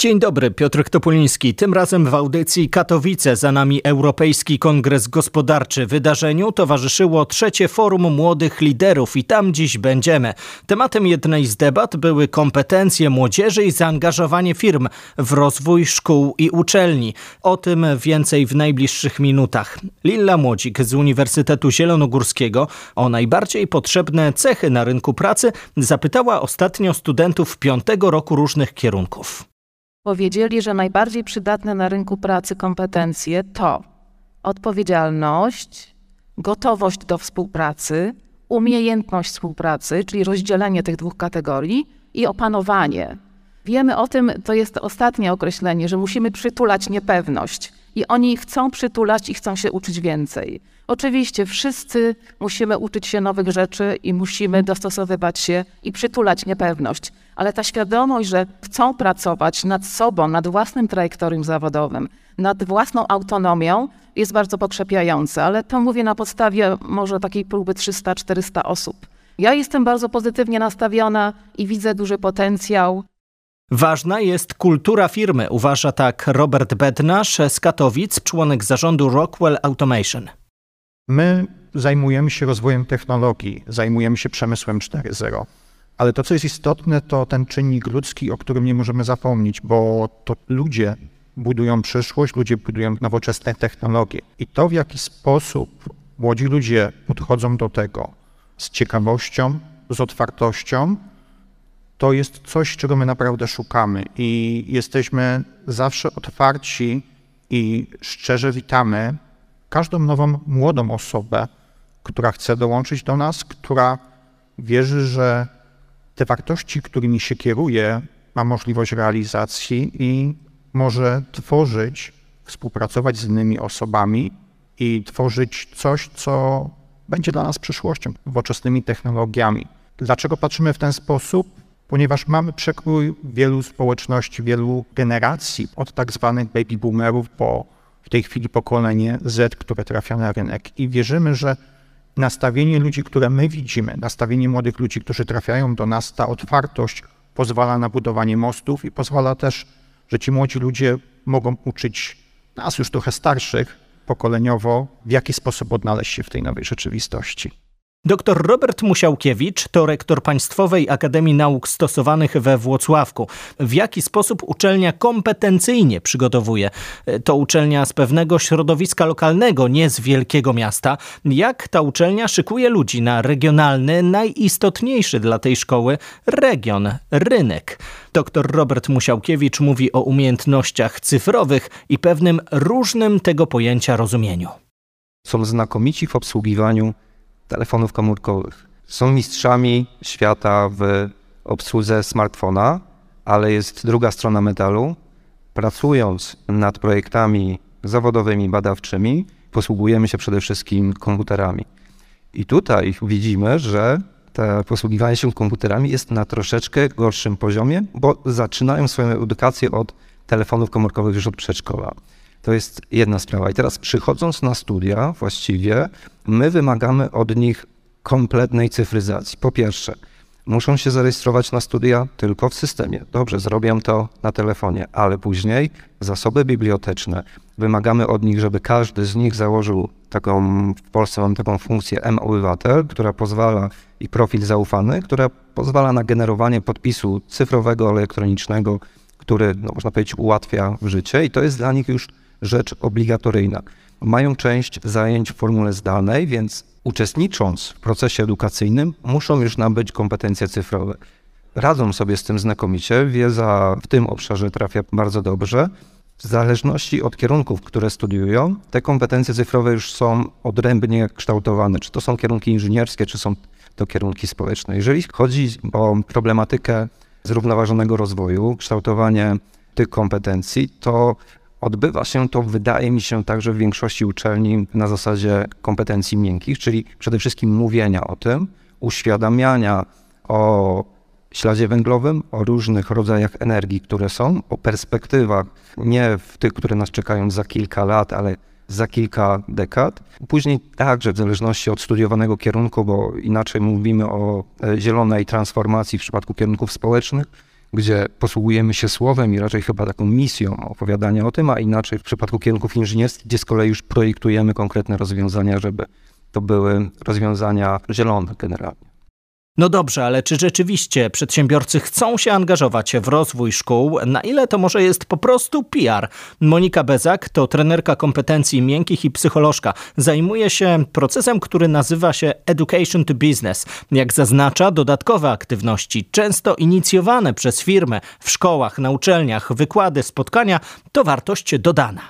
Dzień dobry, Piotr Topuliński. Tym razem w audycji Katowice za nami Europejski Kongres Gospodarczy. Wydarzeniu towarzyszyło trzecie forum młodych liderów i tam dziś będziemy. Tematem jednej z debat były kompetencje młodzieży i zaangażowanie firm w rozwój szkół i uczelni. O tym więcej w najbliższych minutach. Lilla Młodzik z Uniwersytetu Zielonogórskiego o najbardziej potrzebne cechy na rynku pracy zapytała ostatnio studentów piątego roku różnych kierunków powiedzieli, że najbardziej przydatne na rynku pracy kompetencje to odpowiedzialność, gotowość do współpracy, umiejętność współpracy, czyli rozdzielenie tych dwóch kategorii i opanowanie. Wiemy o tym, to jest ostatnie określenie, że musimy przytulać niepewność. I oni chcą przytulać i chcą się uczyć więcej. Oczywiście wszyscy musimy uczyć się nowych rzeczy i musimy dostosowywać się i przytulać niepewność, ale ta świadomość, że chcą pracować nad sobą, nad własnym trajektorium zawodowym, nad własną autonomią, jest bardzo pokrzepiająca, ale to mówię na podstawie może takiej próby 300-400 osób. Ja jestem bardzo pozytywnie nastawiona i widzę duży potencjał. Ważna jest kultura firmy, uważa tak Robert Bednarz z Katowic, członek zarządu Rockwell Automation. My zajmujemy się rozwojem technologii, zajmujemy się przemysłem 4.0. Ale to, co jest istotne, to ten czynnik ludzki, o którym nie możemy zapomnieć, bo to ludzie budują przyszłość, ludzie budują nowoczesne technologie. I to, w jaki sposób młodzi ludzie podchodzą do tego z ciekawością, z otwartością, to jest coś, czego my naprawdę szukamy i jesteśmy zawsze otwarci i szczerze witamy każdą nową młodą osobę, która chce dołączyć do nas, która wierzy, że te wartości, którymi się kieruje, ma możliwość realizacji i może tworzyć, współpracować z innymi osobami i tworzyć coś, co będzie dla nas przyszłością, nowoczesnymi technologiami. Dlaczego patrzymy w ten sposób? Ponieważ mamy przekrój wielu społeczności, wielu generacji, od tak zwanych baby boomerów po w tej chwili pokolenie Z, które trafia na rynek. I wierzymy, że nastawienie ludzi, które my widzimy, nastawienie młodych ludzi, którzy trafiają do nas, ta otwartość pozwala na budowanie mostów i pozwala też, że ci młodzi ludzie mogą uczyć nas, już trochę starszych, pokoleniowo, w jaki sposób odnaleźć się w tej nowej rzeczywistości. Dr Robert Musiałkiewicz to rektor Państwowej Akademii Nauk Stosowanych we Włocławku. W jaki sposób uczelnia kompetencyjnie przygotowuje? To uczelnia z pewnego środowiska lokalnego, nie z wielkiego miasta. Jak ta uczelnia szykuje ludzi na regionalny, najistotniejszy dla tej szkoły region, rynek? Dr Robert Musiałkiewicz mówi o umiejętnościach cyfrowych i pewnym różnym tego pojęcia rozumieniu. Są znakomici w obsługiwaniu telefonów komórkowych. Są mistrzami świata w obsłudze smartfona, ale jest druga strona medalu. Pracując nad projektami zawodowymi, badawczymi, posługujemy się przede wszystkim komputerami. I tutaj widzimy, że to posługiwanie się komputerami jest na troszeczkę gorszym poziomie, bo zaczynają swoją edukację od telefonów komórkowych już od przedszkola. To jest jedna sprawa. I teraz przychodząc na studia, właściwie my wymagamy od nich kompletnej cyfryzacji. Po pierwsze, muszą się zarejestrować na studia tylko w systemie. Dobrze, zrobię to na telefonie, ale później zasoby biblioteczne. Wymagamy od nich, żeby każdy z nich założył taką, w Polsce mam taką funkcję M-Obywatel, która pozwala i profil zaufany, która pozwala na generowanie podpisu cyfrowego, elektronicznego, który, no, można powiedzieć, ułatwia życie i to jest dla nich już rzecz obligatoryjna. Mają część zajęć w formule zdalnej, więc uczestnicząc w procesie edukacyjnym, muszą już nabyć kompetencje cyfrowe. Radzą sobie z tym znakomicie, wiedza w tym obszarze trafia bardzo dobrze. W zależności od kierunków, które studiują, te kompetencje cyfrowe już są odrębnie kształtowane. Czy to są kierunki inżynierskie, czy są to kierunki społeczne. Jeżeli chodzi o problematykę zrównoważonego rozwoju, kształtowanie tych kompetencji, to Odbywa się to, wydaje mi się, także w większości uczelni na zasadzie kompetencji miękkich, czyli przede wszystkim mówienia o tym, uświadamiania o śladzie węglowym, o różnych rodzajach energii, które są, o perspektywach, nie w tych, które nas czekają za kilka lat, ale za kilka dekad. Później także w zależności od studiowanego kierunku, bo inaczej mówimy o e, zielonej transformacji w przypadku kierunków społecznych, gdzie posługujemy się słowem i raczej chyba taką misją opowiadania o tym, a inaczej w przypadku kierunków inżynierskich, gdzie z kolei już projektujemy konkretne rozwiązania, żeby to były rozwiązania zielone generalnie. No dobrze, ale czy rzeczywiście przedsiębiorcy chcą się angażować w rozwój szkół? Na ile to może jest po prostu PR? Monika Bezak to trenerka kompetencji miękkich i psycholożka. Zajmuje się procesem, który nazywa się Education to Business. Jak zaznacza, dodatkowe aktywności, często inicjowane przez firmę w szkołach, na uczelniach, wykłady, spotkania, to wartość dodana.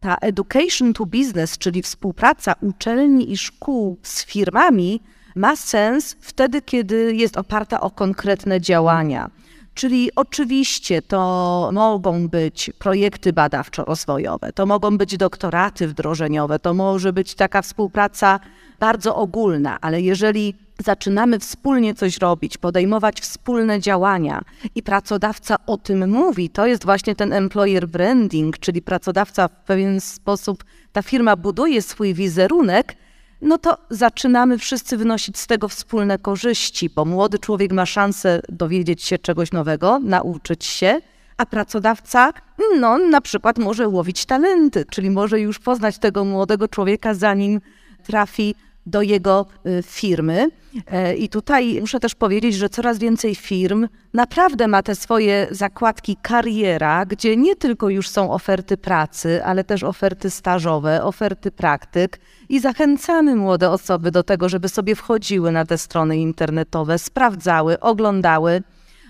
Ta education to business, czyli współpraca uczelni i szkół z firmami, ma sens wtedy, kiedy jest oparta o konkretne działania. Czyli oczywiście to mogą być projekty badawczo-rozwojowe, to mogą być doktoraty wdrożeniowe, to może być taka współpraca bardzo ogólna, ale jeżeli zaczynamy wspólnie coś robić, podejmować wspólne działania i pracodawca o tym mówi, to jest właśnie ten employer branding, czyli pracodawca w pewien sposób, ta firma buduje swój wizerunek, no to zaczynamy wszyscy wynosić z tego wspólne korzyści, bo młody człowiek ma szansę dowiedzieć się czegoś nowego, nauczyć się, a pracodawca, no na przykład może łowić talenty, czyli może już poznać tego młodego człowieka, zanim trafi do jego y, firmy. E, I tutaj muszę też powiedzieć, że coraz więcej firm naprawdę ma te swoje zakładki kariera, gdzie nie tylko już są oferty pracy, ale też oferty stażowe, oferty praktyk. I zachęcamy młode osoby do tego, żeby sobie wchodziły na te strony internetowe, sprawdzały, oglądały,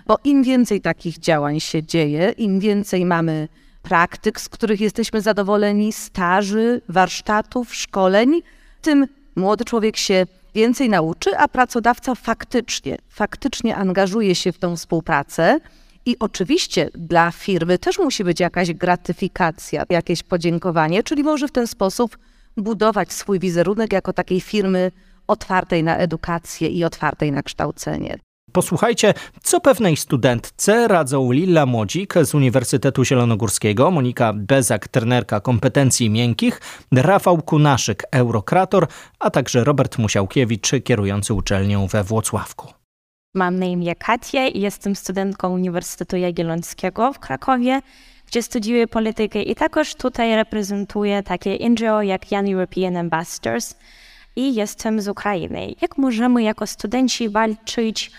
bo im więcej takich działań się dzieje, im więcej mamy praktyk, z których jesteśmy zadowoleni, staży, warsztatów, szkoleń, tym młody człowiek się więcej nauczy, a pracodawca faktycznie, faktycznie angażuje się w tą współpracę. I oczywiście dla firmy też musi być jakaś gratyfikacja, jakieś podziękowanie, czyli może w ten sposób budować swój wizerunek jako takiej firmy otwartej na edukację i otwartej na kształcenie. Posłuchajcie, co pewnej studentce radzą Lilla Młodzik z Uniwersytetu Zielonogórskiego, Monika Bezak, trenerka kompetencji miękkich, Rafał Kunaszyk, eurokrator, a także Robert Musiałkiewicz, kierujący uczelnią we Włocławku. Mam na imię Katia i jestem studentką Uniwersytetu Jagiellońskiego w Krakowie, gdzie studiuję politykę i także tutaj reprezentuję takie NGO jak Young European Ambassadors i jestem z Ukrainy. Jak możemy jako studenci walczyć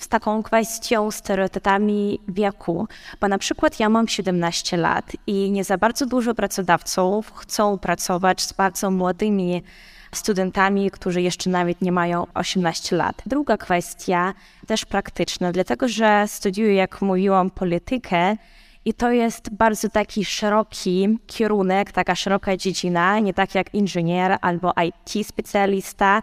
z taką kwestią, stereotypami wieku. Bo na przykład ja mam 17 lat i nie za bardzo dużo pracodawców chcą pracować z bardzo młodymi studentami, którzy jeszcze nawet nie mają 18 lat. Druga kwestia, też praktyczna, dlatego że studiuję, jak mówiłam, politykę. I to jest bardzo taki szeroki kierunek, taka szeroka dziedzina, nie tak jak inżynier albo IT specjalista.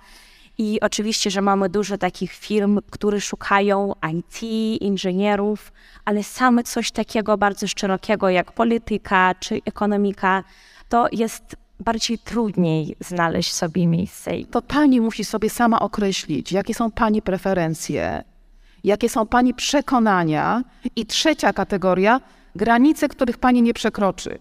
I oczywiście, że mamy dużo takich firm, które szukają IT, inżynierów, ale same coś takiego bardzo szerokiego jak polityka czy ekonomika, to jest bardziej trudniej znaleźć sobie miejsce. To pani musi sobie sama określić, jakie są pani preferencje, jakie są pani przekonania. I trzecia kategoria, granice, których pani nie przekroczy.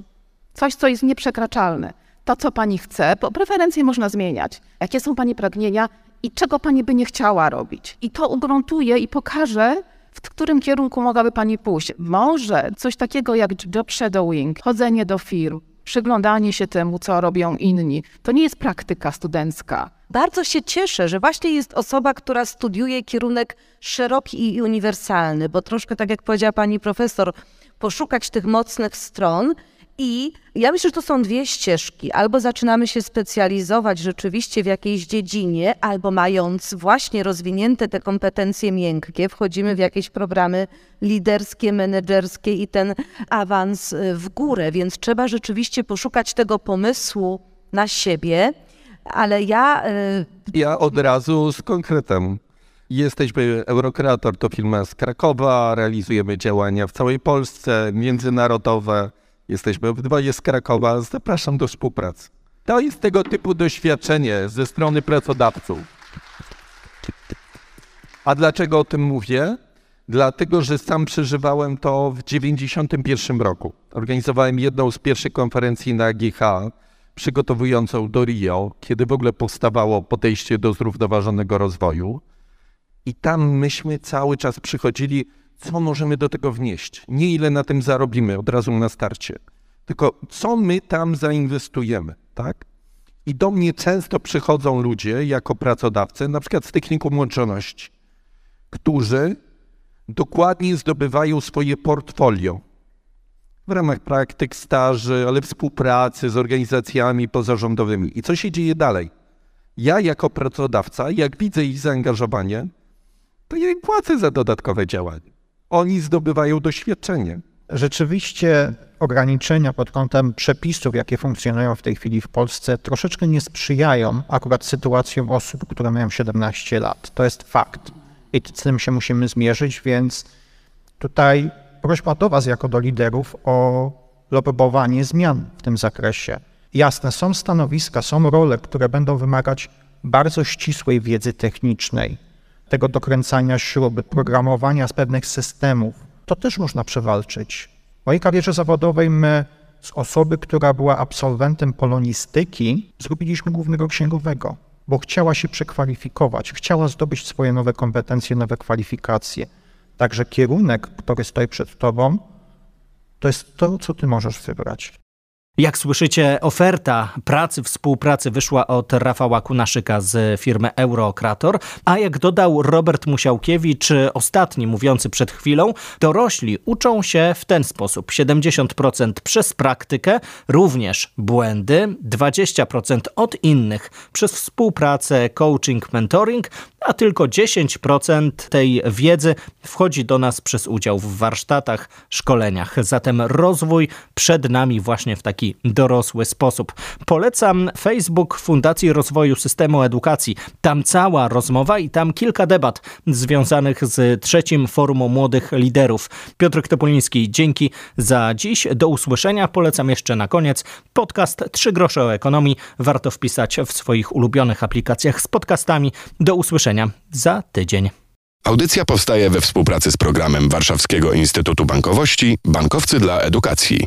Coś, co jest nieprzekraczalne. To, co pani chce, bo preferencje można zmieniać. Jakie są pani pragnienia i czego pani by nie chciała robić. I to ugruntuje i pokaże, w którym kierunku mogłaby pani pójść. Może coś takiego jak job shadowing, chodzenie do firm, przyglądanie się temu, co robią inni. To nie jest praktyka studencka. Bardzo się cieszę, że właśnie jest osoba, która studiuje kierunek szeroki i uniwersalny, bo troszkę tak jak powiedziała pani profesor, poszukać tych mocnych stron i ja myślę, że to są dwie ścieżki. Albo zaczynamy się specjalizować rzeczywiście w jakiejś dziedzinie, albo mając właśnie rozwinięte te kompetencje miękkie, wchodzimy w jakieś programy liderskie, menedżerskie i ten awans y, w górę. Więc trzeba rzeczywiście poszukać tego pomysłu na siebie. Ale ja. Y, ja od razu z konkretem. Jesteśmy Eurokreator, to firma z Krakowa, realizujemy działania w całej Polsce, międzynarodowe. Jesteśmy obydwoje z Krakowa. Zapraszam do współpracy. To jest tego typu doświadczenie ze strony pracodawców. A dlaczego o tym mówię? Dlatego, że sam przeżywałem to w 1991 roku. Organizowałem jedną z pierwszych konferencji na GH przygotowującą do Rio, kiedy w ogóle powstawało podejście do zrównoważonego rozwoju. I tam myśmy cały czas przychodzili, co możemy do tego wnieść. Nie ile na tym zarobimy od razu na starcie, tylko co my tam zainwestujemy, tak? I do mnie często przychodzą ludzie jako pracodawcy, na przykład z technikum łączoności, którzy dokładnie zdobywają swoje portfolio w ramach praktyk, staży, ale współpracy z organizacjami pozarządowymi. I co się dzieje dalej? Ja jako pracodawca, jak widzę ich zaangażowanie, to ja im płacę za dodatkowe działania. Oni zdobywają doświadczenie. Rzeczywiście ograniczenia pod kątem przepisów, jakie funkcjonują w tej chwili w Polsce, troszeczkę nie sprzyjają akurat sytuacjom osób, które mają 17 lat. To jest fakt. I z tym się musimy zmierzyć, więc tutaj prośba do Was jako do liderów o lobbowanie zmian w tym zakresie. Jasne, są stanowiska, są role, które będą wymagać bardzo ścisłej wiedzy technicznej, tego dokręcania śruby, programowania z pewnych systemów. To też można przewalczyć. W mojej karierze zawodowej my z osoby, która była absolwentem polonistyki, zrobiliśmy głównego księgowego, bo chciała się przekwalifikować, chciała zdobyć swoje nowe kompetencje, nowe kwalifikacje. Także kierunek, który stoi przed tobą, to jest to, co ty możesz wybrać. Jak słyszycie, oferta pracy, współpracy wyszła od Rafała Kunaszyka z firmy Eurokrator, a jak dodał Robert Musiałkiewicz, ostatni mówiący przed chwilą, dorośli uczą się w ten sposób. 70% przez praktykę, również błędy, 20% od innych przez współpracę, coaching, mentoring, a tylko 10% tej wiedzy wchodzi do nas przez udział w warsztatach, szkoleniach. Zatem rozwój przed nami właśnie w taki dorosły sposób. Polecam Facebook Fundacji Rozwoju Systemu Edukacji. Tam cała rozmowa i tam kilka debat związanych z trzecim Forum Młodych Liderów. Piotr Topoliński, dzięki za dziś. Do usłyszenia. Polecam jeszcze na koniec podcast Trzy grosze o ekonomii. Warto wpisać w swoich ulubionych aplikacjach z podcastami. Do usłyszenia za tydzień. Audycja powstaje we współpracy z programem Warszawskiego Instytutu Bankowości Bankowcy dla Edukacji.